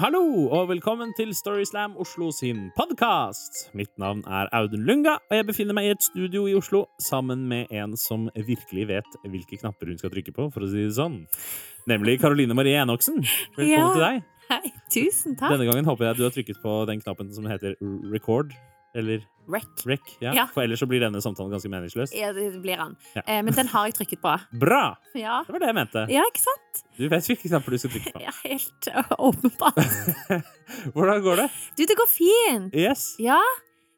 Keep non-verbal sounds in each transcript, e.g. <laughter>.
Hallo, og velkommen til Storyslam Oslo sin podkast. Mitt navn er Audun Lunga, og jeg befinner meg i et studio i Oslo sammen med en som virkelig vet hvilke knapper hun skal trykke på, for å si det sånn. Nemlig Karoline Marie Enoksen. Velkommen Ja. til deg. Hei, tusen takk. Denne gangen håper jeg du har trykket på den knappen som heter record, eller Rec. rec. Ja. Ja. For ellers så blir denne samtalen ganske meningsløs. Ja, det blir han. Ja. Eh, men den har jeg trykket på. Bra! Ja, Det var det jeg mente. ja ikke sant? Du vet hvilke knapper du skal trykke på. Ja, helt uh, åpenbart. <laughs> Hvordan går det? Du, det går fint. Yes, Ja,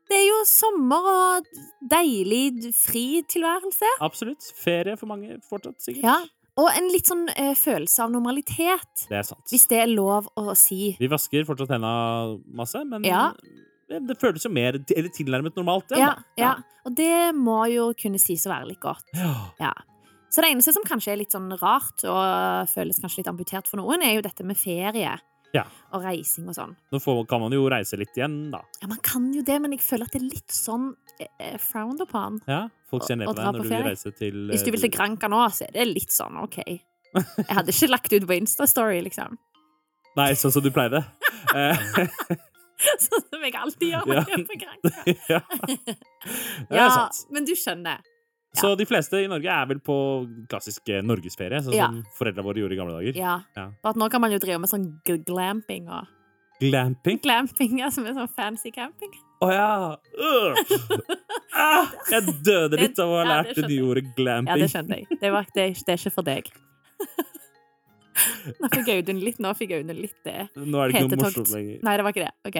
det er jo sommer og deilig fri tilværelse. absolutt. Ferie for mange fortsatt, sikkert. Ja, og en litt sånn ø, følelse av normalitet, Det er sant. hvis det er lov å si. Vi vasker fortsatt hendene masse, men Ja. Det føles jo mer eller tilnærmet normalt. Ja, ja. Og det må jo kunne sies å være litt godt. Ja. Ja. Så det eneste som kanskje er litt sånn rart, og føles kanskje litt amputert for noen, er jo dette med ferie. Ja. Og reising og sånn. Nå får, kan man jo reise litt igjen, da. Ja, man kan jo det, men jeg føler at det er litt sånn eh, frowned upon. Ja, Folk ser ned på deg når du vil reise til Hvis du vil til eh, Granca nå, så er det litt sånn OK. Jeg hadde ikke lagt ut på Insta-story, liksom. Nei, sånn som du pleide. <laughs> <laughs> <laughs> Sånn som jeg alltid gjør når jeg er på <laughs> Granka. ja. <laughs> Det er Ja, sant. men du skjønner. Så de fleste i Norge er vel på klassisk eh, norgesferie, sånn Ja. som foreldra våre gjorde i gamle dager. Ja. Ja. Bare at nå kan man jo drive med sånn gl- glamping og Glamping. Glamping, ja, som er sånn fancy camping. Å ja! Uh. Ah, jeg døde litt av å ha lært det nye ordet glamping. Ja, det skjønte jeg. Det, var, det, det er ikke for deg. Nå fikk Audun litt, nå fikk Audun litt det. Nå er det ikke noe morsomt lenger. Nei, det var ikke det. Ok.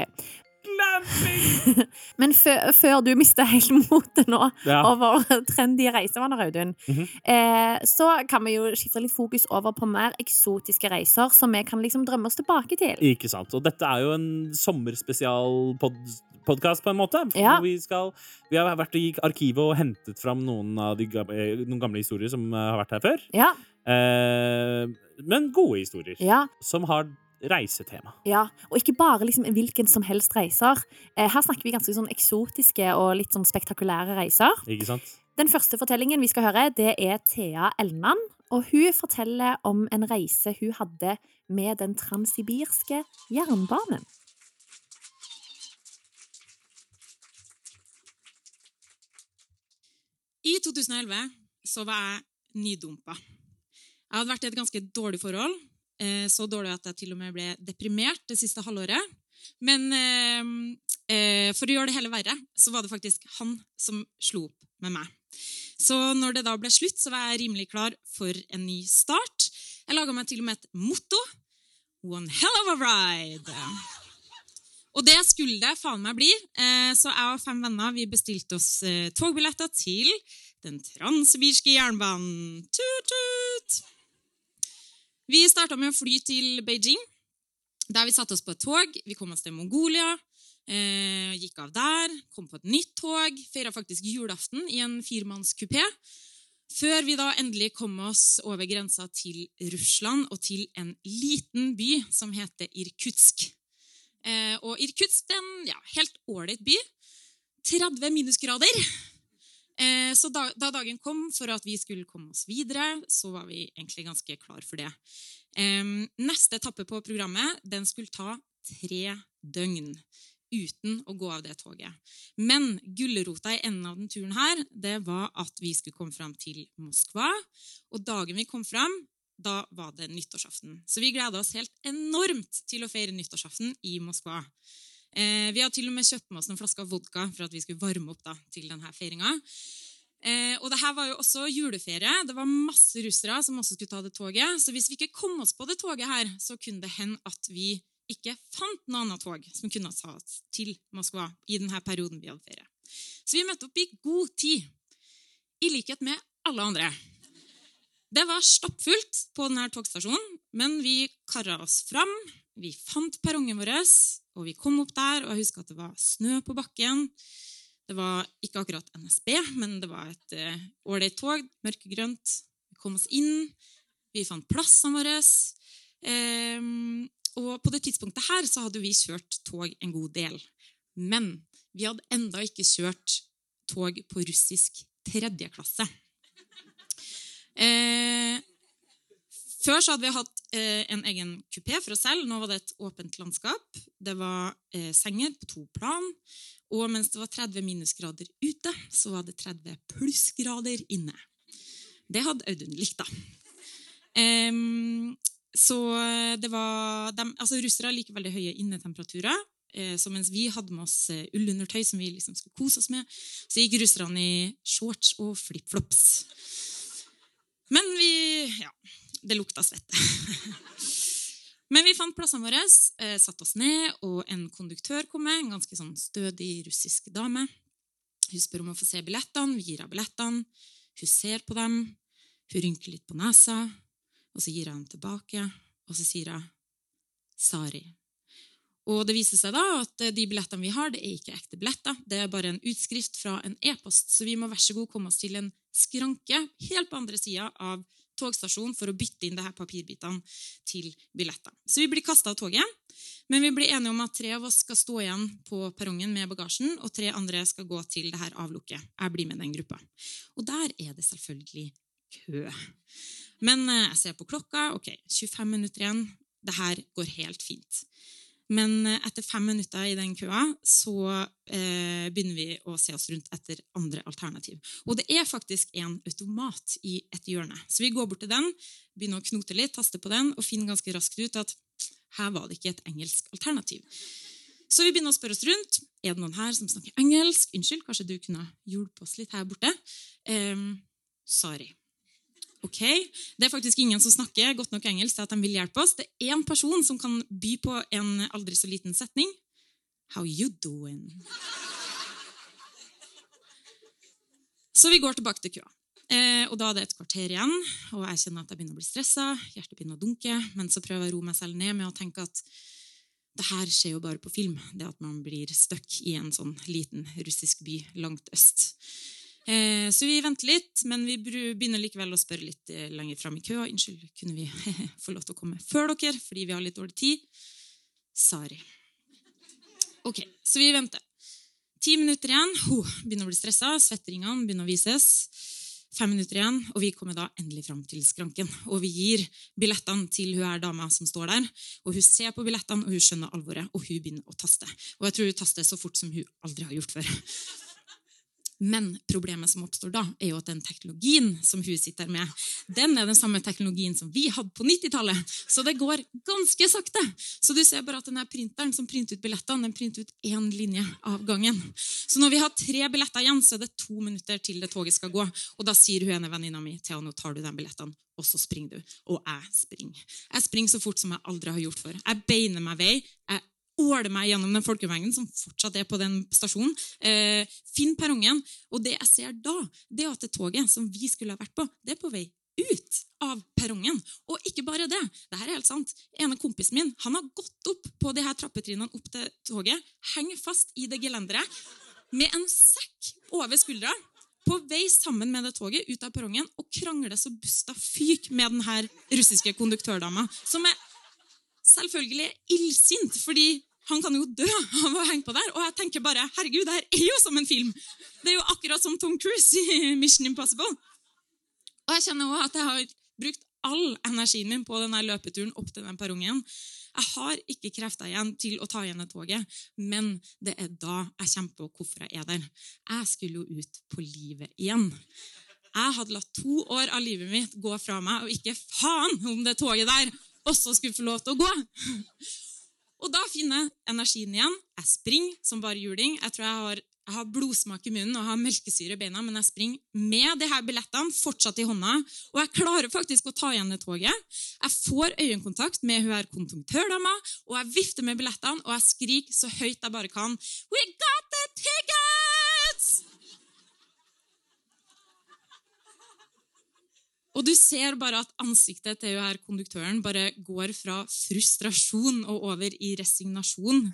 Glamping! <laughs> Men før, før du mister helt <laughs> motet nå Ja. over trendy reisevaner, Audun, Mhm. eh, så kan vi jo skifte litt fokus over på mer eksotiske reiser som vi kan liksom drømme oss tilbake til. Ikke sant. Og dette er jo en sommerspesialpodkast, på en måte. Ja. Vi, skal, vi har vært i arkivet og hentet fram noen av de gamle, noen gamle historier som eh, har vært her før. Ja, Eh, men gode historier. ja, Som har reisetema. ja. Og ikke bare liksom hvilken som helst reiser. Eh, her snakker vi ganske sånn eksotiske og litt sånn spektakulære reiser. Ikke sant? Den første fortellingen vi skal høre, det er Thea Elnan. Og hun forteller om en reise hun hadde med den transsibirske jernbanen. I 2011 så var jeg nydumpa. Jeg hadde vært i et ganske dårlig forhold. eh, Så dårlig at jeg til og med ble deprimert det siste halvåret. Men eh, eh, for å gjøre det hele verre, så var det faktisk han som slo opp med meg. Så når det da ble slutt, så var jeg rimelig klar for en ny start. Jeg laga meg til og med et motto. One hell of a ride! Og det skulle det faen meg bli. Så jeg og fem venner vi bestilte oss togbilletter til den transsibirske jernbanen. Tut-tut! Vi starta med å fly til Beijing, der vi satte oss på et tog. Vi kom oss til Mongolia, eh, gikk av der, kom på et nytt tog, feira faktisk julaften i en firemannskupé. Før vi da endelig kom oss over grensa til Russland og til en liten by som heter Irkutsk. Eh, og Irkutsk er en ja, helt ålreit by. 30 minusgrader. Eh, så da, da dagen kom for at vi skulle komme oss videre, så var vi egentlig ganske klar for det. Neste etappe på programmet den skulle ta tre døgn uten å gå av det toget. Men gulrota i enden av den turen her, det var at vi skulle komme fram til Moskva. Og dagen vi kom fram, da var det nyttårsaften. Så vi gleda oss helt enormt til å feire nyttårsaften i Moskva. Eh, vi hadde til og med kjøpt med oss noen flasker vodka for at vi skulle varme opp da, til denne feiringa. Eh, og det her var jo også juleferie. Det var masse russere som også skulle ta det toget. Så hvis vi ikke kom oss på det toget her, så kunne det hende at vi ikke fant noe annet tog som kunne ta oss til Moskva i denne perioden vi hadde ferie. Så vi møtte opp i god tid, i likhet med alle andre. Det var stappfullt på denne togstasjonen, men vi kara oss fram. Vi fant perrongen vår, og vi kom opp der, og jeg husker at det var snø på bakken. Det var ikke akkurat NSB, men det var et ålreit uh, tog, mørkegrønt. Vi kom oss inn, vi fant plassene våre. Um, og på det tidspunktet her så hadde vi kjørt tog en god del. Men vi hadde enda ikke kjørt tog på russisk tredjeklasse. Eh, før så hadde vi hatt en egen kupé for oss selv. Nå var det et åpent landskap. Det var eh, senger på to plan. Og mens det var 30 minusgrader ute, så var det 30 plussgrader inne. Det hadde Audun likt, da. Um, så det var de, altså Russere liker veldig høye innetemperaturer. Eh, så mens vi hadde med oss eh, ullundertøy som vi liksom skulle kose oss med, så gikk russerne i shorts og flipflops. Men vi Ja, det lukta svette. <laughs> Men vi fant plassene våre, eh, satte oss ned, og en konduktør kom med. En ganske sånn stødig russisk dame. Hun spør om å få se billettene. Vi gir henne billettene. Hun ser på dem. Hun rynker litt på nesa, og så gir jeg dem tilbake. Og så sier hun 'Sari'. Og det viser seg da at eh, de billettene vi har, det er ikke ekte billetter. Det er bare en utskrift fra en e-post. Så vi må vær så god komme oss til en skranke helt på andre sida av togstasjonen for å bytte inn det her papirbitene til billetter. Så vi blir kasta av toget, men vi blir enige om at tre av oss skal stå igjen på perrongen med bagasjen, og tre andre skal gå til det her avlukket. Jeg blir med den gruppa. Og der er det selvfølgelig kø. Men eh, jeg ser på klokka. Ok, 25 minutter igjen. Det her går helt fint. Men eh, etter fem minutter i den køa så eh, begynner vi å se oss rundt etter andre alternativ. Og det er faktisk en automat i et hjørne. Så vi går bort til den, begynner å knote litt, taste på den og finner ganske raskt ut at her var det ikke et engelsk alternativ. Så vi begynner å spørre oss rundt. Er det noen her som snakker engelsk? Unnskyld, kanskje du kunne hjulpet oss litt her borte? Ehm, sorry. Ok, Det er faktisk ingen som snakker godt nok engelsk til at de vil hjelpe oss. Det er én person som kan by på en aldri så liten setning. How you doing? Så vi går tilbake til køa. Eh, og Da er det et kvarter igjen, og jeg kjenner at jeg begynner å bli stressa. Hjertet begynner å dunke, men så prøver jeg å roe meg selv ned med å tenke at det her skjer jo bare på film. Det at man blir stuck i en sånn liten russisk by langt øst. Eh, så vi venter litt, men vi begynner likevel å spørre litt eh, lenger fram i køa. Unnskyld, kunne vi <laughs> få lov til å komme før dere fordi vi har litt dårlig tid? Sorry. Ok, så vi venter. Ti minutter igjen. Ho, begynner å bli stressa. Svetteringene begynner å vises. Fem minutter igjen, og vi kommer da endelig fram til skranken. Og vi gir billettene til hun her dama som står der. Og hun ser på billettene, og hun skjønner alvoret, og hun begynner å taste. Og jeg tror hun taster så fort som hun aldri har gjort før. Men problemet som oppstår da, er jo at den teknologien som hun sitter med, den er den samme teknologien som vi hadde på 90-tallet. Så det går ganske sakte. Så du ser bare at denne printeren som printer ut billettene, den printer ut én linje av gangen. Så når vi har tre billetter igjen, så er det to minutter til det toget skal gå. Og da sier hun ene venninna mi Thea, nå tar du de billettene, og så springer du. Og jeg springer. Jeg springer så fort som jeg aldri har gjort før. Jeg beiner meg vei. Jeg åle meg gjennom den folkemengden som fortsatt er på den stasjonen. Eh, finn perrongen. Og det jeg ser da, det er at det toget som vi skulle ha vært på, det er på vei ut av perrongen. Og ikke bare det. det her er helt sant. ene kompisen min han har gått opp på de her trappetrinnene opp til toget, henger fast i det gelenderet med en sekk over skuldra. På vei sammen med det toget ut av perrongen og krangler så busta fyk med den her russiske konduktørdama. som er selvfølgelig illsint, fordi han kan jo dø av å henge på der. Og jeg tenker bare herregud, det her er jo som en film! Det er jo akkurat som Tom Cruise i <laughs> Mission Impossible. Og jeg kjenner også at jeg har brukt all energien min på denne løpeturen opp til den perrongen. Jeg har ikke krefter igjen til å ta igjen det toget, men det er da jeg kommer på hvorfor jeg er der. Jeg skulle jo ut på livet igjen. Jeg hadde latt to år av livet mitt gå fra meg, og ikke faen om det toget der også skulle få lov til å gå. Og da finner jeg energien igjen. Jeg springer som bare juling. Jeg tror jeg har, jeg har blodsmak i munnen og har melkesyre i beina, men jeg springer med de her billettene fortsatt i hånda. Og jeg klarer faktisk å ta igjen det toget. Jeg får øyekontakt med hun her konduktørdama, og jeg vifter med billettene, og jeg skriker så høyt jeg bare kan. We got the tickets! Og du ser bare at ansiktet til her konduktøren bare går fra frustrasjon og over i resignasjon.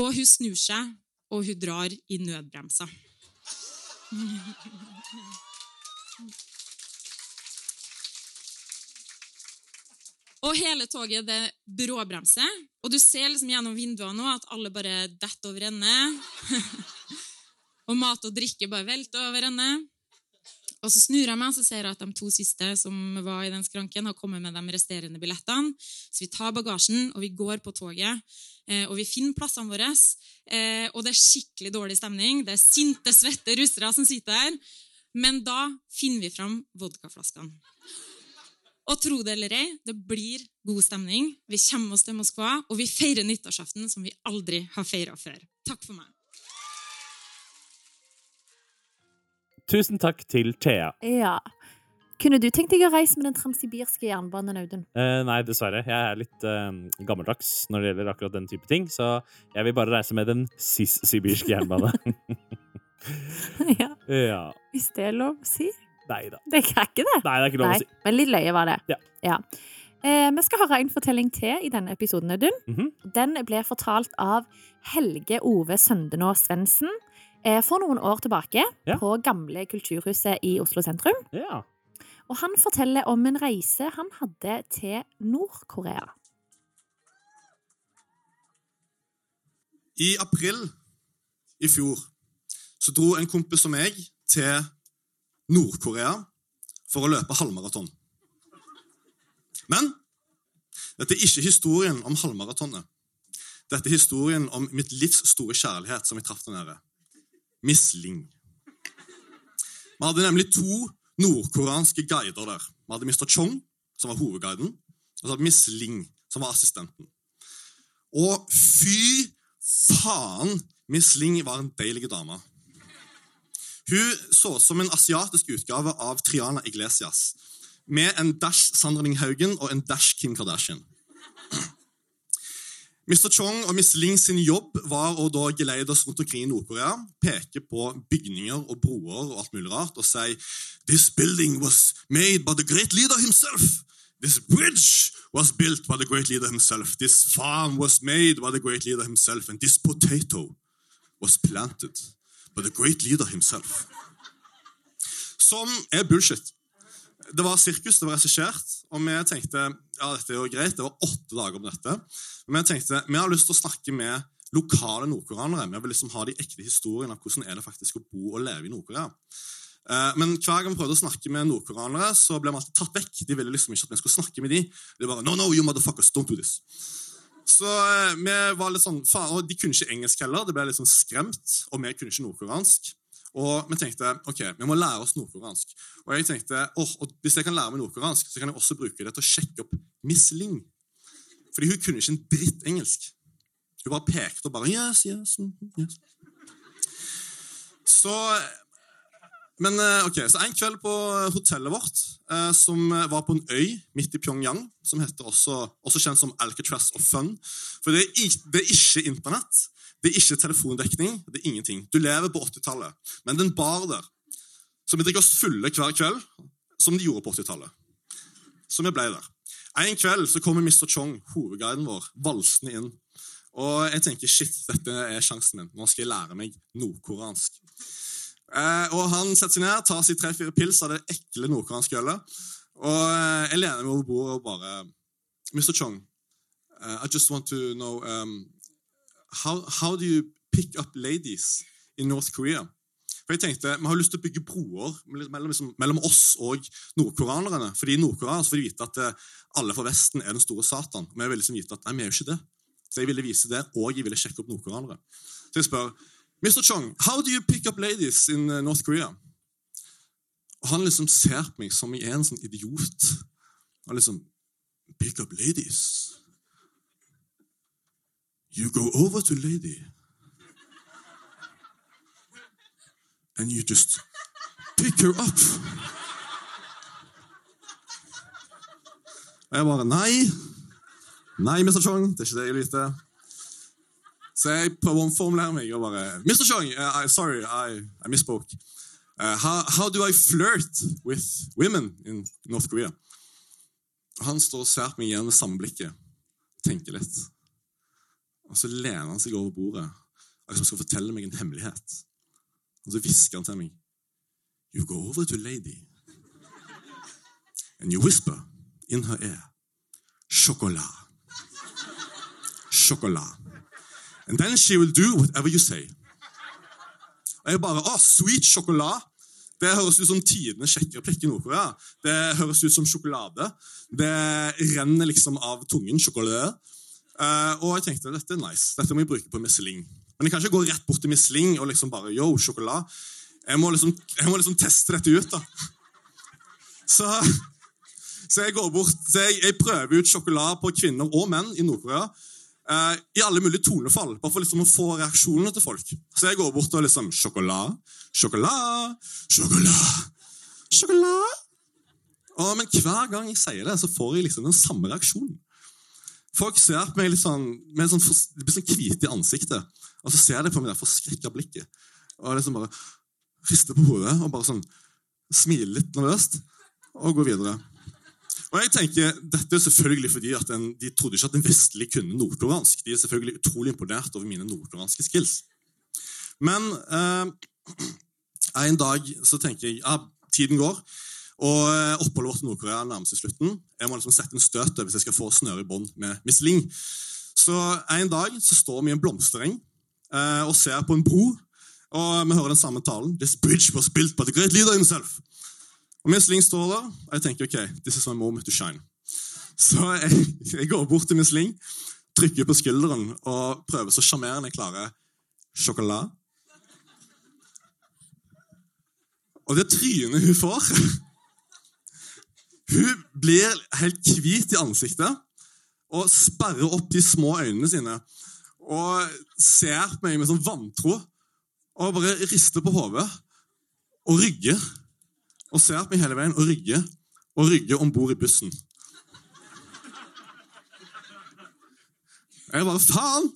Og hun snur seg, og hun drar i nødbremsa. Og hele toget det bråbremser, og du ser liksom gjennom vinduene nå at alle bare detter over ende. <laughs> og mat og drikke bare velter over ende. Og så snur jeg meg så ser jeg at de to siste som var i den skranken, har kommet med de resterende billettene. Så vi tar bagasjen, og vi går på toget. Eh, og vi finner plassene våre. Eh, og det er skikkelig dårlig stemning. Det er sinte, svette russere som sitter der. Men da finner vi fram vodkaflaskene. Og tro det eller ei, det blir god stemning. Vi kommer oss til Moskva, og vi feirer nyttårsaften som vi aldri har feira før. Takk for meg. Tusen takk til Thea. Ja. Kunne du tenkt deg å reise med den transsibirske jernbanen, Audun? Eh, nei, dessverre. Jeg er litt eh, gammeldags når det gjelder akkurat den type ting, så jeg vil bare reise med den cis-sibirske jernbanen. <laughs> ja, ja. hvis det er lov å si. Nei da. Det er ikke det. Nei, det er ikke lov Nei, å si. men litt løye var det. Ja. Eh, vi skal høre en fortelling til i denne episoden, Audun. Mhm. Den ble fortalt av Helge Ove Søndenå Svendsen for noen år tilbake Ja. på Gamle Kulturhuset i Oslo sentrum. Ja. Og han forteller om en reise han hadde til Nord-Korea. I april i fjor så dro en kompis og meg til Nord-Korea for å løpe halvmaraton. Men dette er ikke historien om halvmaratonet. Dette er historien om mitt livs store kjærlighet som jeg traff der nede. Miss Ling. Vi hadde nemlig to nordkoreanske guider der. Vi hadde Mr. Chong, som var hovedguiden, og så hadde Miss Ling, som var assistenten. Og fy faen, Miss Ling var en deilig dame. Hun så ut som en asiatisk utgave av Triana Iglesias. Med en dash Sandra Ling Haugen og en dash Kim Kardashian. Mr. Chong og Miss Ling sin jobb var å da geleide oss rundt omkring i Nord-Korea, peke på bygninger og broer og alt mulig rart, og si This building was made by the great leader himself. This bridge was built by the great leader himself. This farm was made by the great leader himself. And this potato was planted by the great leader himself. Som er bullshit. Det var sirkus, det var regissert, og vi tenkte ja, dette er jo greit, det var åtte dager om dette. Men vi tenkte vi har lyst til å snakke med lokale nordkoreanere. Vi vil liksom ha de ekte historiene av hvordan er det faktisk å bo og leve i Nord-Korea. Eh, Men hver gang vi prøvde å snakke med nordkoreanere, så ble vi alltid tatt vekk. De ville liksom ikke at vi skulle snakke med de. De bare, no, no, you motherfuckers, don't do this. Så eh, vi var litt sånn, faen, og De kunne ikke engelsk heller, det ble litt sånn skremt. Og vi kunne ikke nordkoreansk. Og vi tenkte ok, vi må lære oss nordkoreansk. Og jeg tenkte, og hvis jeg kan lære meg nordkoreansk, så kan jeg også bruke det til å sjekke opp Miss Ling. Fordi hun kunne ikke en dritt engelsk. Hun bare pekte og bare yes, yes, mhm, yes. Så men eh, ok, så En kveld på hotellet vårt, eh, som var på en øy midt i Pyongyang, som heter også, også kjent som Alcatraz of Fun For det er, det er ikke internett, det er ikke telefondekning, det er ingenting. Du lever på 80-tallet. Men det er en bar der. som vi drikker oss fulle hver kveld, som de gjorde på 80-tallet. Så vi ble der. En kveld så kommer Mr. Chong, hovedguiden vår, valsende inn. Og jeg tenker shit, dette er sjansen min. Nå skal jeg lære meg nordkoreansk. Eh, og Han setter seg ned, tar seg tre-fire pils av det ekle nordkoreanske ølet. Og eh, jeg lener meg over bordet og bare Mr. Chong, uh, I just want to know um, how, how do you pick up ladies in North Korea? For jeg tenkte, Vi har lyst til å bygge broer mellom, liksom, mellom oss og nordkoreanerne. Fordi i Nord-Korea får de vite at eh, alle fra Vesten er den store Satan. Og vi vil liksom vite at nei, vi er jo ikke det. Så jeg ville vise det, og jeg ville sjekke opp nordkoreanere. Så jeg spør Mr. Chong, how do you pick up ladies in uh, North Korea? Og han liksom ser på meg som jeg er en sånn idiot. Han liksom Pick up ladies? You go over to lady. And you just pick her up. Og jeg bare Nei. Nei, Mr. Chong, det er ikke det jeg vite. Så jeg prøver å omformulere meg og bare Mr. Chong, uh, I, sorry, I, I misspoke. Uh, how, how do I flirt with women in North Korea? Han står og ser på meg igjen med samme blikket, tenker litt. Og så lener han seg over bordet og liksom skal fortelle meg en hemmelighet. Og så hvisker han til meg You go over to lady and you whisper in her ear Chocolat. Chocolat. And then she will do whatever you say. Og jeg bare Å, sweet chocolat. Det høres ut som tidenes sjekkereplikk i Nord-Korea. Det høres ut som sjokolade. Det renner liksom av tungen. Sjokolade. Eh, og jeg tenkte dette er nice. Dette må jeg bruke på Michelin. Men jeg kan ikke gå rett bort til Michelin og liksom bare yo, sjokolade. Jeg må liksom, jeg må liksom teste dette ut, da. <laughs> Så, så jeg går bort, så jeg, jeg prøver ut sjokolade på kvinner og menn i Nord-Korea. Uh, I alle mulige tonefall, bare for liksom å få reaksjonene til folk. Så jeg går bort og liksom Sjokolade, sjokolade, sjokolade, sjokolade. Og, men hver gang jeg sier det, så får jeg liksom den samme reaksjonen. Folk ser på meg litt sånn, med sånn, de blir sånn hvite i ansiktet. Og så ser de på meg det forskrekka blikket. Og liksom bare rister på hodet og bare sånn smiler litt nervøst og går videre. Og jeg tenker, Dette er selvfølgelig fordi at en, de trodde ikke at en vestlig kunne nordkoreansk. De er selvfølgelig utrolig imponert over mine nordkoreanske skills. Men eh, en dag så tenker jeg ja, tiden går, og eh, oppholdet vårt i Nord-Korea nærmer seg slutten. Jeg må liksom sette en støt hvis jeg skal få snøre i bånd med Miss Ling. Så en dag så står vi i en blomstereng eh, og ser på en bro, og vi hører den samme talen. This bridge was built by the great leader himself. Og Miss Ling står der, og jeg tenker ok, this is my moment to shine. Så jeg, jeg går bort til Miss Ling, trykker på skulderen og prøver så sjarmerende jeg klarer sjokolade. Og det trynet hun får <laughs> Hun blir helt hvit i ansiktet og sperrer opp de små øynene sine og ser på meg med sånn vantro og bare rister på hodet og rygger. Og ser på meg hele veien og rygger og rygger om bord i bussen. Jeg bare faen!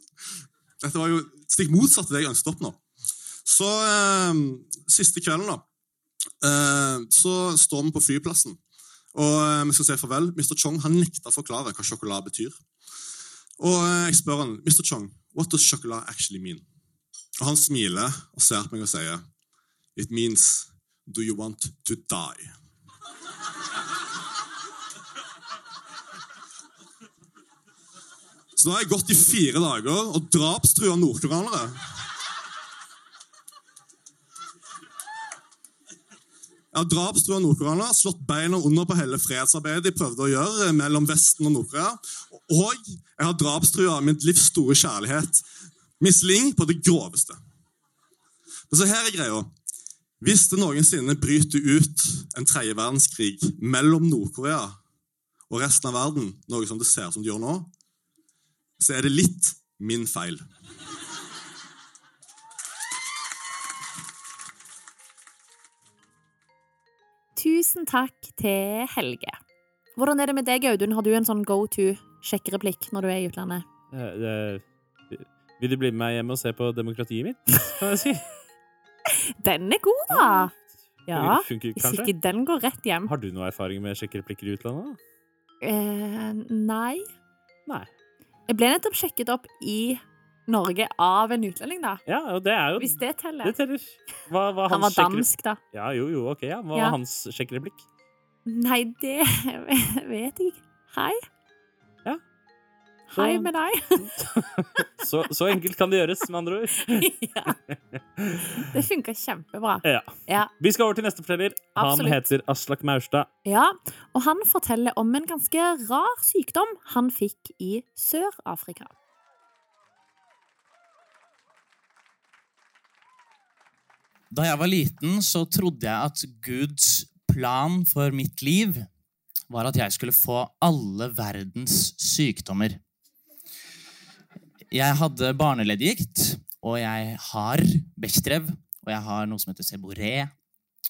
Dette var jo stikk motsatt av det jeg ønsket opp nå. Så eh, siste kvelden, da, eh, så står vi på flyplassen. Og eh, vi skal si farvel. Mr. Chong han nekta å forklare hva sjokolade betyr. Og eh, jeg spør han, Mr. Chong, what does chocolate actually mean? Og han smiler og ser på meg og sier, It means do you want to die? Så da har jeg gått i fire dager og drapstrua nordkoreanere. Har drapstrua nordkoreanere, slått beina under på hele fredsarbeidet de prøvde å gjøre mellom Vesten og Nord-Korea. Og jeg har drapstrua mitt livs store kjærlighet, Miss Ling, på det groveste. Men så her er greia. Hvis det noensinne bryter ut en tredje verdenskrig mellom Nord-Korea og resten av verden, noe som det ser ut som det gjør nå, så er det litt min feil. Tusen takk til Helge. Hvordan er det med deg, Audun? Har du en sånn go to sjekkereplikk når du er i utlandet? Uh, uh, vil du bli med meg hjem og se på demokratiet mitt? <laughs> Kan jeg si? Den er god, da! Ja. Funker Hvis ikke den går rett hjem. Har du noe erfaring med sjekkereplikker i utlandet? Eh, nei. Nei. Jeg ble nettopp sjekket opp i Norge av en utlending, da. Ja, og det er jo Hvis det Det teller. Hva, Hva Han var dansk, da. Ja, jo, jo, ok, ja. Hva Ja. var hans sjekkereplikk? Nei, det <laughs> vet jeg ikke. Hei. Ja. Hei med deg. <laughs> Så, så enkelt kan det gjøres, med andre ord. <laughs> ja. Det funka kjempebra. Ja. Ja. Vi skal over til neste forteller. Han Absolutt. heter Aslak Maurstad. ja. Og han forteller om en ganske rar sykdom han fikk i Sør-Afrika. Da jeg var liten, så trodde jeg at Guds plan for mitt liv var at jeg skulle få alle verdens sykdommer. Jeg hadde barneleddgikt, og jeg har Bechdrev, og jeg har noe som heter seboré,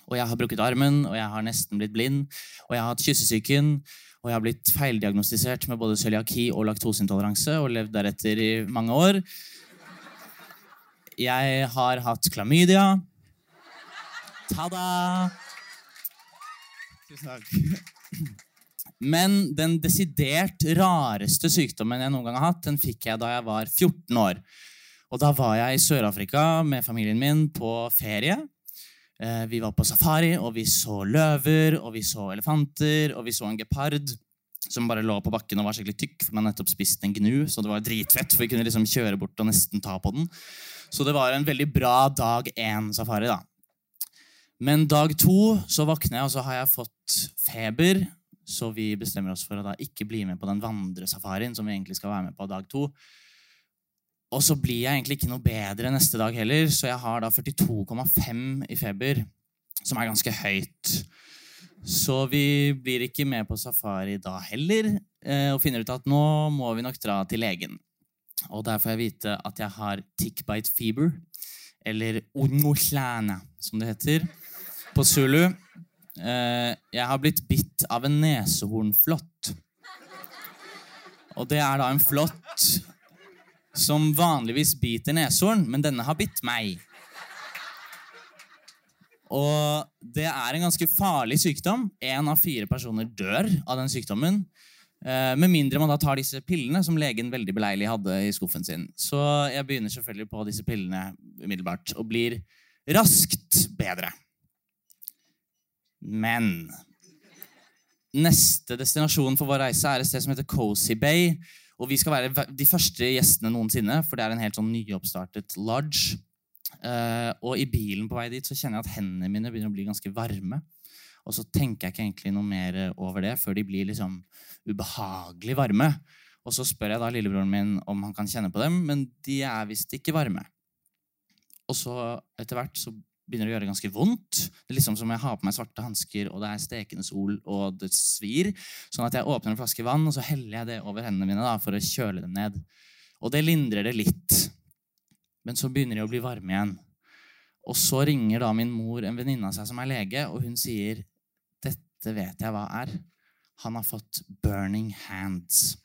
og jeg har brukket armen, og jeg har nesten blitt blind, og jeg har hatt kyssesyken, og jeg har blitt feildiagnostisert med både cøliaki og laktoseintoleranse og levd deretter i mange år. Jeg har hatt klamydia. Ta-da! Tusen takk. Men den desidert rareste sykdommen jeg noen gang har hatt, den fikk jeg da jeg var 14 år. Og da var jeg i Sør-Afrika med familien min på ferie. Eh, Vi var på safari, og vi så løver, og vi så elefanter, og vi så en gepard som bare lå på bakken og var skikkelig tykk, for man nettopp spist en gnu, så det var dritfett, for vi kunne liksom kjøre bort og nesten ta på den. Så det var en veldig bra dag én-safari, da. Men dag to så våkner jeg, og så har jeg fått feber. Så vi bestemmer oss for å da ikke bli med på den vandresafarien som vi egentlig skal være med på dag to. Og så blir jeg egentlig ikke noe bedre neste dag heller, så jeg har da 42,5 i feber, som er ganske høyt. Så vi blir ikke med på safari da heller, eh, og finner ut at nå må vi nok dra til legen. Og der får jeg vite at jeg har tick bite fever, eller onoklana, som det heter på zulu. Eh, jeg har blitt bitt av en neshornflått. Og det er da en flått som vanligvis biter neshorn, men denne har bitt meg. Og det er en ganske farlig sykdom. Én av fire personer dør av den sykdommen. Eh, med mindre man da tar disse pillene som legen veldig beleilig hadde i skuffen sin. Så jeg begynner selvfølgelig på disse pillene umiddelbart og blir raskt bedre. Men neste destinasjon for vår reise er et sted som heter Cozy Bay. Og vi skal være de første gjestene noensinne, for det er en helt sånn nyoppstartet lodge. Uh, og i bilen på vei dit så kjenner jeg at hendene mine begynner å bli ganske varme. Og så tenker jeg ikke egentlig noe mer over det før de blir liksom ubehagelig varme. Og så spør jeg da lillebroren min om han kan kjenne på dem, men de er visst ikke varme. Og så etter hvert så begynner å gjøre ganske vondt. Det er liksom som jeg har på meg svarte hansker, og det er stekende sol, og det svir. Sånn at jeg åpner en flaske vann, og så heller jeg det over hendene mine da, for å kjøle dem ned. Og det lindrer det litt. Men så begynner de å bli varme igjen. Og så ringer da min mor en venninne av seg som er lege, og hun sier dette vet jeg hva er. Han har fått burning hands.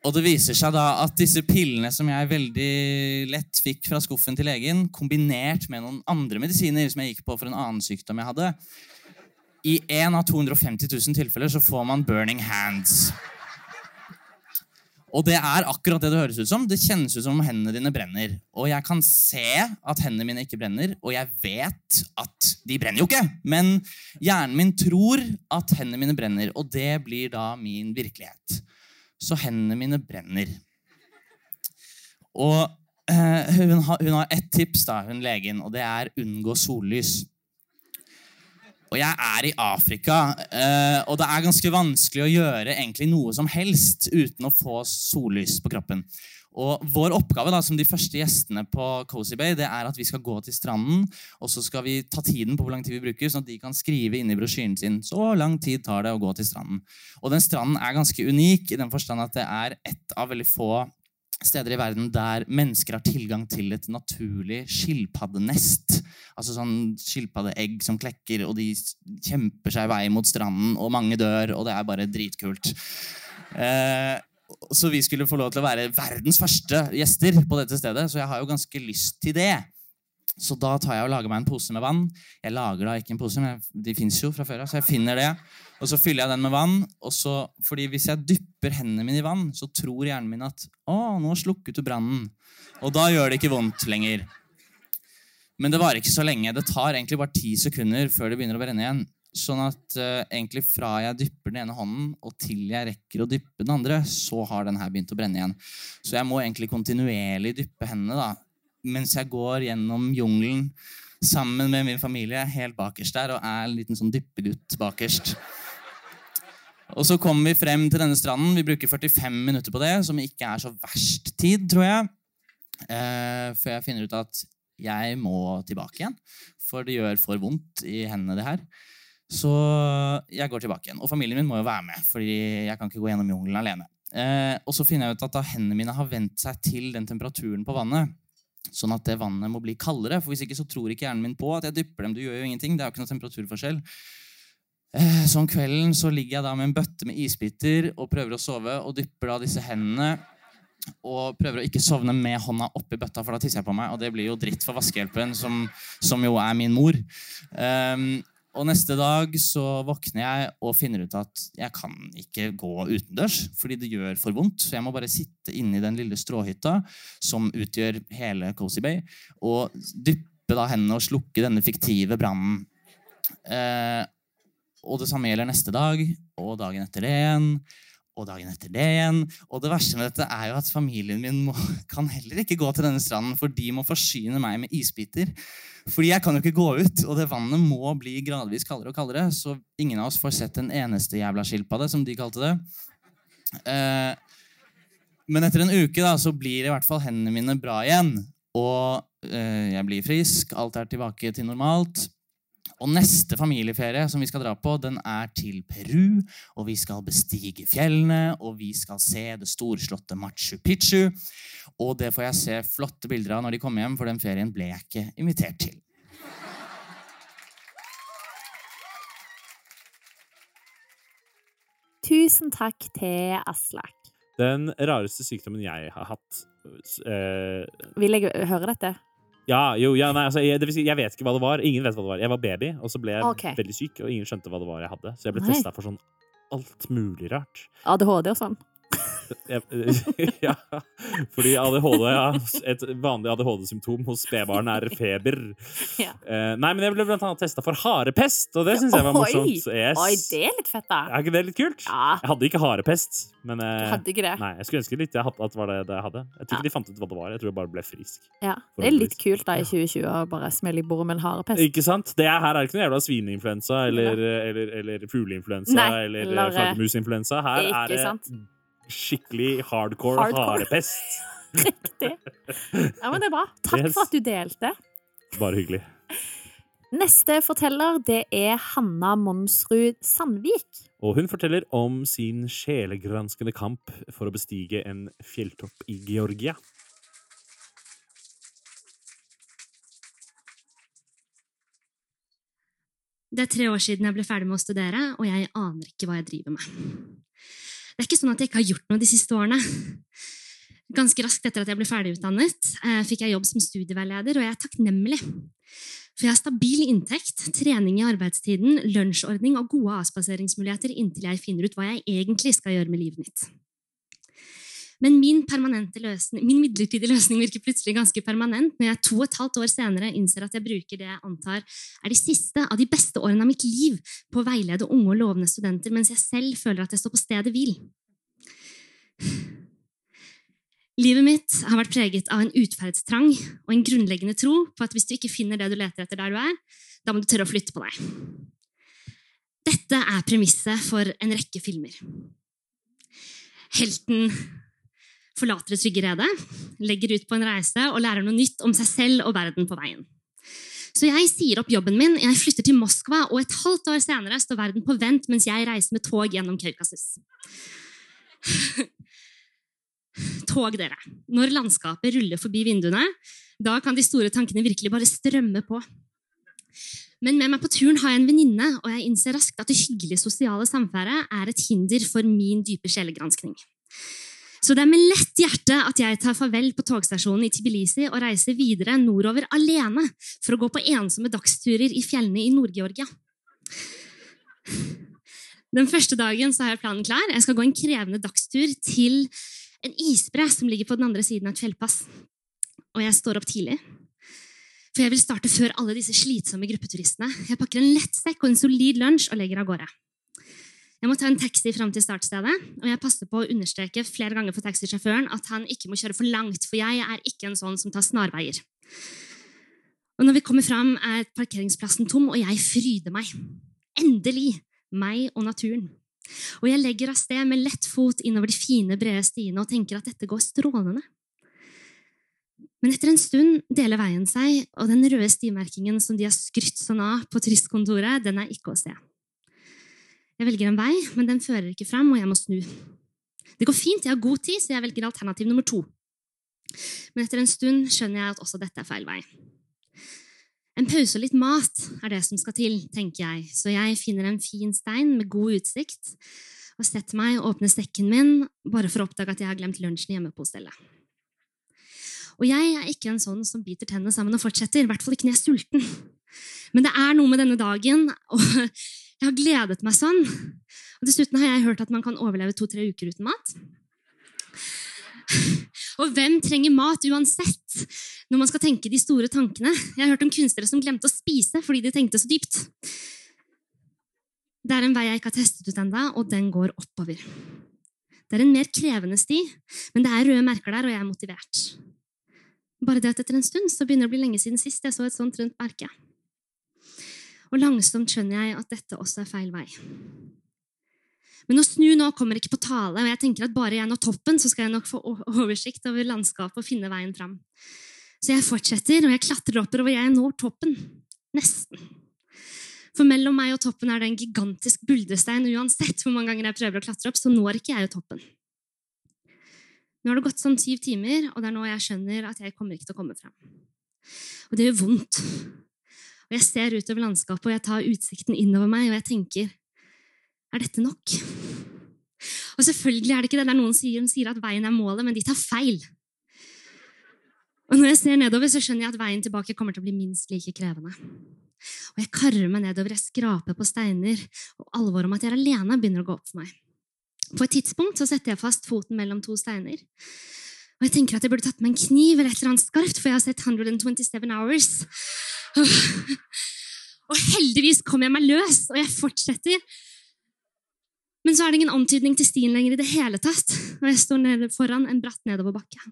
Og det viser seg da at disse pillene som jeg veldig lett fikk fra skuffen til legen, kombinert med noen andre medisiner som jeg gikk på for en annen sykdom jeg hadde I én av 250 000 tilfeller så får man burning hands. Og det er akkurat det det høres ut som. Det kjennes ut som om hendene dine brenner. Og jeg kan se at hendene mine ikke brenner, og jeg vet at de brenner jo ikke. Men hjernen min tror at hendene mine brenner, og det blir da min virkelighet. Så hendene mine brenner. Og eh, hun, har, hun har ett tips, da, hun legen, og det er unngå sollys. Og jeg er i Afrika, eh, og det er ganske vanskelig å gjøre egentlig noe som helst uten å få sollys på kroppen. Og Vår oppgave da, som de første gjestene på Cozy Bay det er at vi skal gå til stranden og så skal vi ta tiden på hvor lang tid vi bruker, sånn at de kan skrive inn i brosjyren sin så lang tid tar det å gå til stranden. Og den stranden er ganske unik i den forstand at det er ett av veldig få steder i verden der mennesker har tilgang til et naturlig skilpaddenest. Altså sånn skilpaddeegg som klekker, og de kjemper seg vei mot stranden, og mange dør, og det er bare dritkult. Eh, så vi skulle få lov til å være verdens første gjester på dette stedet, så jeg har jo ganske lyst til det. Så da tar jeg og lager meg en pose med vann. Jeg lager da ikke en pose, men de fins jo fra før av, så jeg finner det. Og så fyller jeg den med vann. og så, fordi hvis jeg dypper hendene mine i vann, så tror hjernen min at å, nå slukket du brannen. Og da gjør det ikke vondt lenger. Men det varer ikke så lenge. Det tar egentlig bare ti sekunder før det begynner å brenne igjen. Sånn at uh, egentlig fra jeg dypper den ene hånden og til jeg rekker å dyppe den andre, så har den her begynt å brenne igjen. Så jeg må egentlig kontinuerlig dyppe hendene da, mens jeg går gjennom jungelen sammen med min familie helt bakerst der og er en liten sånn dyppegutt bakerst. Og så kommer vi frem til denne stranden. Vi bruker 45 minutter på det, som ikke er så verst tid, tror jeg. Uh, før jeg finner ut at jeg må tilbake igjen, for det gjør for vondt i hendene, det her. Så jeg går tilbake igjen. Og familien min må jo være med, fordi jeg kan ikke gå gjennom jungelen alene. Eh, og så finner jeg ut at da hendene mine har vent seg til den temperaturen på vannet, Sånn at det vannet må bli kaldere. For hvis ikke så tror ikke hjernen min på at jeg dypper dem. Du gjør jo ingenting. Det er jo ikke noe temperaturforskjell. Eh, så om kvelden så ligger jeg da med en bøtte med isbiter og prøver å sove og dypper da disse hendene. Og prøver å ikke sovne med hånda oppi bøtta, for da tisser jeg på meg. Og det blir jo dritt for vaskehjelpen, som, som jo er min mor. Um, og neste dag så våkner jeg og finner ut at jeg kan ikke gå utendørs fordi det gjør for vondt. Så jeg må bare sitte inne i den lille stråhytta som utgjør hele Cozy Bay, og dyppe da hendene og slukke denne fiktive brannen. Eh, og det samme gjelder neste dag og dagen etter det igjen. Og dagen etter det igjen. Og det verste med dette er jo at familien min må, <laughs> kan heller ikke gå til denne stranden, for de må forsyne meg med isbiter. Fordi jeg kan jo ikke gå ut, og det vannet må bli gradvis kaldere og kaldere. Så ingen av oss får sett en eneste jævla skilpadde, som de kalte det. Eh, men etter en uke da, så blir i hvert fall hendene mine bra igjen. Og eh, jeg blir frisk, alt er tilbake til normalt. Og neste familieferie som vi skal dra på, den er til Peru. Og vi skal bestige fjellene, og vi skal se det storslåtte Machu Picchu. Og det får jeg se flotte bilder av når de kommer hjem, for den ferien ble jeg ikke invitert til. Tusen takk til Aslak. Den rareste sykdommen jeg har hatt eh, Vil jeg høre dette? Ja, jo, ja, nei, altså, jeg, det vil si, jeg vet ikke hva det var. Ingen vet hva det var. Jeg var baby, og så ble jeg okay. veldig syk, og ingen skjønte hva det var jeg hadde. Så jeg ble testa for sånn alt mulig rart. ADHD og sånn? <laughs> Ja, fordi ADHD, ja, et vanlig ADHD-symptom hos spedbarn er feber. Ja. Uh, nei, men jeg ble blant annet testa for harepest, og det syns jeg var morsomt. Yes. Oi, det er litt fett, da. Er ikke det litt kult? Ja, Jeg hadde ikke harepest, men uh, hadde ikke det. Nei, jeg skulle ønske litt jeg hadde, at det var det, jeg hadde. Jeg tror Ja. ikke de fant ut hva det var. Jeg tror jeg bare ble frisk. Ja. Det er litt kult da i 2020 å bare smelle i bordet med en harepest. Ikke sant? Det er, her er ikke noe jævla svineinfluensa eller, eller, eller fugleinfluensa eller, eh, flaggermusinfluensa. Her er det sant? Skikkelig hardcore, Hardcore. harepest. <laughs> Riktig. Ja, men det er bra. Takk Yes. for at du delte. Bare hyggelig. Neste forteller, det er Hanna Monsrud Sandvik. Og hun forteller om sin sjelegranskende kamp for å bestige en fjelltopp i Georgia. Det er tre år siden jeg ble ferdig med å studere, og jeg aner ikke hva jeg driver med. Det er ikke sånn at jeg ikke har gjort noe de siste årene. <laughs> Ganske raskt etter at jeg ble ferdigutdannet, eh, fikk jeg jobb som studieveileder, og jeg er takknemlig. For jeg har stabil inntekt, trening i arbeidstiden, lunsjordning og gode avspaseringsmuligheter inntil jeg finner ut hva jeg egentlig skal gjøre med livet mitt. Men min, løsning, min midlertidige løsning virker plutselig ganske permanent når jeg to og et halvt år senere innser at jeg bruker det jeg antar er de siste av de beste årene av mitt liv på å veilede unge og lovende studenter, mens jeg selv føler at jeg står på stedet hvil. Livet mitt har vært preget av en utferdstrang og en grunnleggende tro på at hvis du ikke finner det du leter etter der du er, da må du tørre å flytte på deg. Dette er premisset for en rekke filmer. Helten forlater det trygge redet, legger ut på en reise og lærer noe nytt om seg selv og verden på veien. Så jeg sier opp jobben min, jeg flytter til Moskva, og et halvt år senere står verden på vent mens jeg reiser med tog gjennom Kaukasus. <laughs> Tog, dere. Når landskapet ruller forbi vinduene, da kan de store tankene virkelig bare strømme på. Men med meg på turen har jeg en venninne, og jeg innser raskt at det hyggelige sosiale samværet er et hinder for min dype sjelegranskning. Så det er med lett hjerte at jeg tar farvel på togstasjonen i Tbilisi og reiser videre nordover alene for å gå på ensomme dagsturer i fjellene i Nord-Georgia. Den første dagen har jeg planen klar. Jeg skal gå en krevende dagstur til en isbre som ligger på den andre siden av et fjellpass. Og jeg står opp tidlig. For jeg vil starte før alle disse slitsomme gruppeturistene. Jeg pakker en lett sekk og en solid lunsj og legger av gårde. Jeg må ta en taxi fram til startstedet, og jeg passer på å understreke flere ganger for taxisjåføren at han ikke må kjøre for langt, for jeg er ikke en sånn som tar snarveier. Og når vi kommer fram, er parkeringsplassen tom, og jeg fryder meg. Endelig! Meg og naturen. Og jeg legger av sted med lett fot innover de fine, brede stiene og tenker at dette går strålende. Men etter en stund deler veien seg, og den røde stimerkingen som de har skrytt sånn av på turistkontoret, den er ikke å se. Jeg velger en vei, men den fører ikke fram, og jeg må snu. Det går fint, jeg har god tid, så jeg velger alternativ nummer to. Men etter en stund skjønner jeg at også dette er feil vei. En pause og litt mat er det som skal til, tenker jeg, så jeg finner en fin stein med god utsikt og setter meg og åpner sekken min bare for å oppdage at jeg har glemt lunsjen hjemme på hostellet. Og jeg er ikke en sånn som biter tennene sammen og fortsetter, i hvert fall ikke når jeg er sulten. Men det er noe med denne dagen, og jeg har gledet meg sånn. Og dessuten har jeg hørt at man kan overleve to-tre uker uten mat. Og hvem trenger mat uansett når man skal tenke de store tankene? Jeg har hørt om kunstnere som glemte å spise fordi de tenkte så dypt. Det er en vei jeg ikke har testet ut ennå, og den går oppover. Det er en mer krevende sti, men det er røde merker der, og jeg er motivert. Bare det at etter en stund så begynner det å bli lenge siden sist jeg så et sånt rundt merke. Og langsomt skjønner jeg at dette også er feil vei. Men å snu nå kommer ikke på tale, og jeg tenker at bare jeg når toppen, så skal jeg nok få oversikt over landskapet og finne veien fram. Så jeg fortsetter, og jeg klatrer oppover, jeg når toppen. Nesten. For mellom meg og toppen er det en gigantisk buldrestein, uansett hvor mange ganger jeg prøver å klatre opp, så når ikke jeg jo toppen. Nå har det gått sånn syv timer, og det er nå jeg skjønner at jeg kommer ikke til å komme frem. Og det gjør vondt. Og jeg ser utover landskapet, og jeg tar utsikten innover meg, og jeg tenker er dette nok? Og selvfølgelig er det ikke det. Det er noen som sier, sier at veien er målet, men de tar feil. Og når jeg ser nedover, så skjønner jeg at veien tilbake kommer til å bli minst like krevende. Og jeg karrer meg nedover, jeg skraper på steiner, og alvoret om at jeg er alene, begynner å gå opp for meg. På et tidspunkt så setter jeg fast foten mellom to steiner. Og jeg tenker at jeg burde tatt med en kniv eller et eller annet skarpt, for jeg har sett 127 Hours. <laughs> Og heldigvis kommer jeg meg løs, og jeg fortsetter. Men så er det ingen antydning til stien lenger i det hele tatt, og jeg står nede foran en bratt nedoverbakke.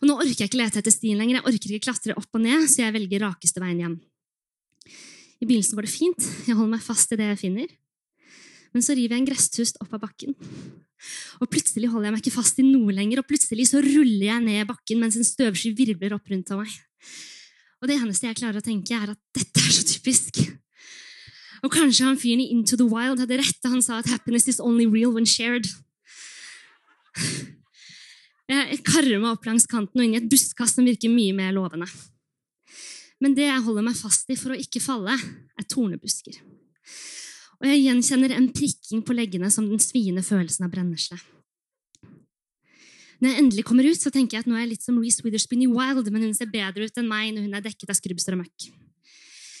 Og nå orker jeg ikke lete etter stien lenger, jeg orker ikke klatre opp og ned, så jeg velger rakeste veien hjem. I begynnelsen går det fint, jeg holder meg fast i det jeg finner. Men så river jeg en gresstust opp av bakken. Og plutselig holder jeg meg ikke fast i noe lenger, og plutselig så ruller jeg ned bakken mens en støvsky virvler opp rundt av meg. Og det eneste jeg klarer å tenke, er at dette er så typisk. Og kanskje han fyren i Into the Wild hadde rett da han sa at happiness is only real when shared. Jeg karrer meg opp langs kanten og inn i et buskas som virker mye mer lovende. Men det jeg holder meg fast i for å ikke falle, er tornebusker. Og jeg gjenkjenner en prikking på leggene som den sviende følelsen av brennesle. Når jeg endelig kommer ut, så tenker jeg at nå er jeg litt som Reece Witherspoon i Wild, men hun ser bedre ut enn meg når hun er dekket av skrubbsår og møkk.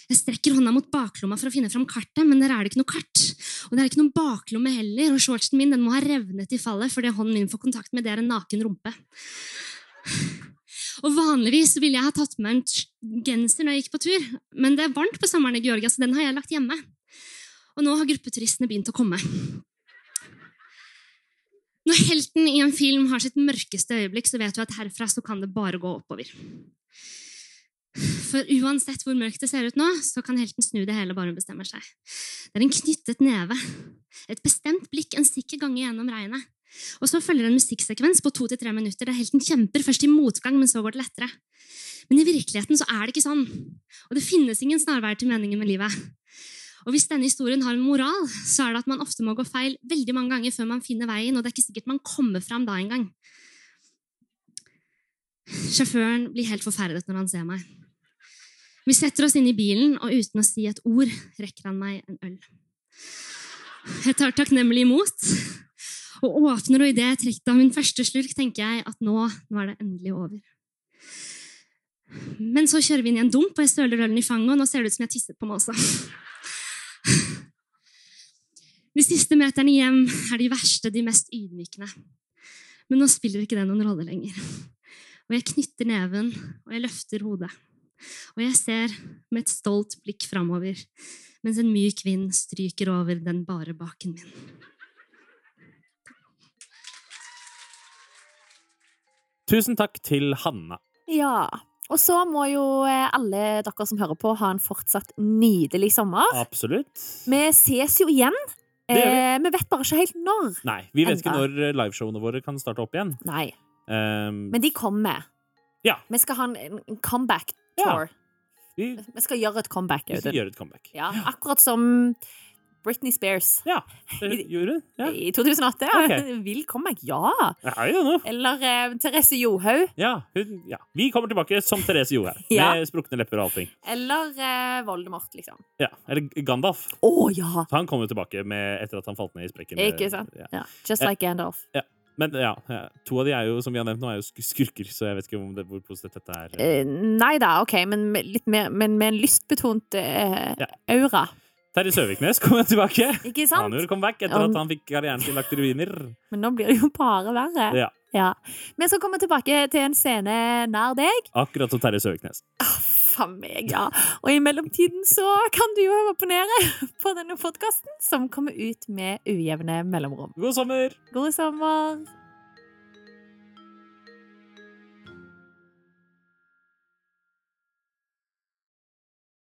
Jeg strekker hånda mot baklomma for å finne fram kartet, men der er det ikke noe kart. Og det er ikke noen baklomme heller, og shortsen min den må ha revnet i fallet fordi hånden min får kontakt med det er en naken rumpe. Og vanligvis ville jeg ha tatt med en genser når jeg gikk på tur, men det er varmt på sommeren i Georgia, så den har jeg lagt hjemme. Og nå har gruppeturistene begynt å komme. Når helten i en film har sitt mørkeste øyeblikk, så vet du at herfra så kan det bare gå oppover. For uansett hvor mørkt det ser ut nå, så kan helten snu det hele bare hun bestemmer seg. Det er en knyttet neve, et bestemt blikk en sikker gange gjennom regnet. Og så følger en musikksekvens på to til tre minutter der helten kjemper, først i motgang, men så går det lettere. Men i virkeligheten så er det ikke sånn. Og det finnes ingen snarveier til meningen med livet. Og hvis denne historien har en moral, så er det at man ofte må gå feil veldig mange ganger før man finner veien, og det er ikke sikkert man kommer fram da engang. Sjåføren blir helt forferdet når han ser meg. Vi setter oss inn i bilen, og uten å si et ord rekker han meg en øl. Jeg tar takknemlig imot, og åpner, og idet jeg trekker av min første slurk, tenker jeg at nå, nå er det endelig over. Men så kjører vi inn i en dump, og jeg søler ølen i fanget, og nå ser det ut som jeg tisset på meg også. De siste meterne hjem er de verste, de mest ydmykende. Men nå spiller ikke det noen rolle lenger. Og jeg knytter neven, og jeg løfter hodet. Og jeg ser med et stolt blikk framover, mens en myk vind stryker over den bare baken min. Tusen takk til Hanna. Ja. Og så må jo eh, alle dere som hører på, ha en fortsatt nydelig sommer. Absolutt. Vi ses jo igjen. Vi. Eh, vi vet bare ikke helt når. Nei, vi vet ikke når eh, liveshowene våre kan starte opp igjen. Nei. Um, Men de kommer. Ja. Vi skal ha en, en comeback Ja. tour. vi, Vi skal gjøre et comeback. vi skal Audun. gjøre et comeback. Ja, akkurat som Britney Spears Ja, det gjorde du. Ja. i 2008. Ok. <laughs> Vil comeback, ja. Eller eh, Therese Johaug. Ja, hun, ja. Vi kommer tilbake som Therese Johaug, <laughs> Ja. med sprukne lepper og allting. Eller eh, Voldemort, liksom. Ja. Eller Gandalf. Oh, ja! Så han kom jo tilbake med, etter at han falt ned i sprekken. Ikke sant? Ja. Ja. Just Eh, like Gandalf. Men ja, ja, to av de er jo, som vi har nevnt nå, er jo skurker, så jeg vet ikke om det, hvor positivt dette er. Eh, nei da, OK, men med, litt mer, men med en lystbetont eh, Ja. aura. Terje Søviknes kommer tilbake. Ikke sant? Han gjorde comeback etter at han fikk karrieren sin lagt i ruiner. Men nå blir det jo bare verre. Ja. Ja. Vi skal komme tilbake til en scene nær deg. Akkurat som Terje Søviknes. Ah, Uff meg, ja. Og i mellomtiden så kan du jo abonnere på denne podkasten, som kommer ut med ujevne mellomrom. God sommer! God sommer!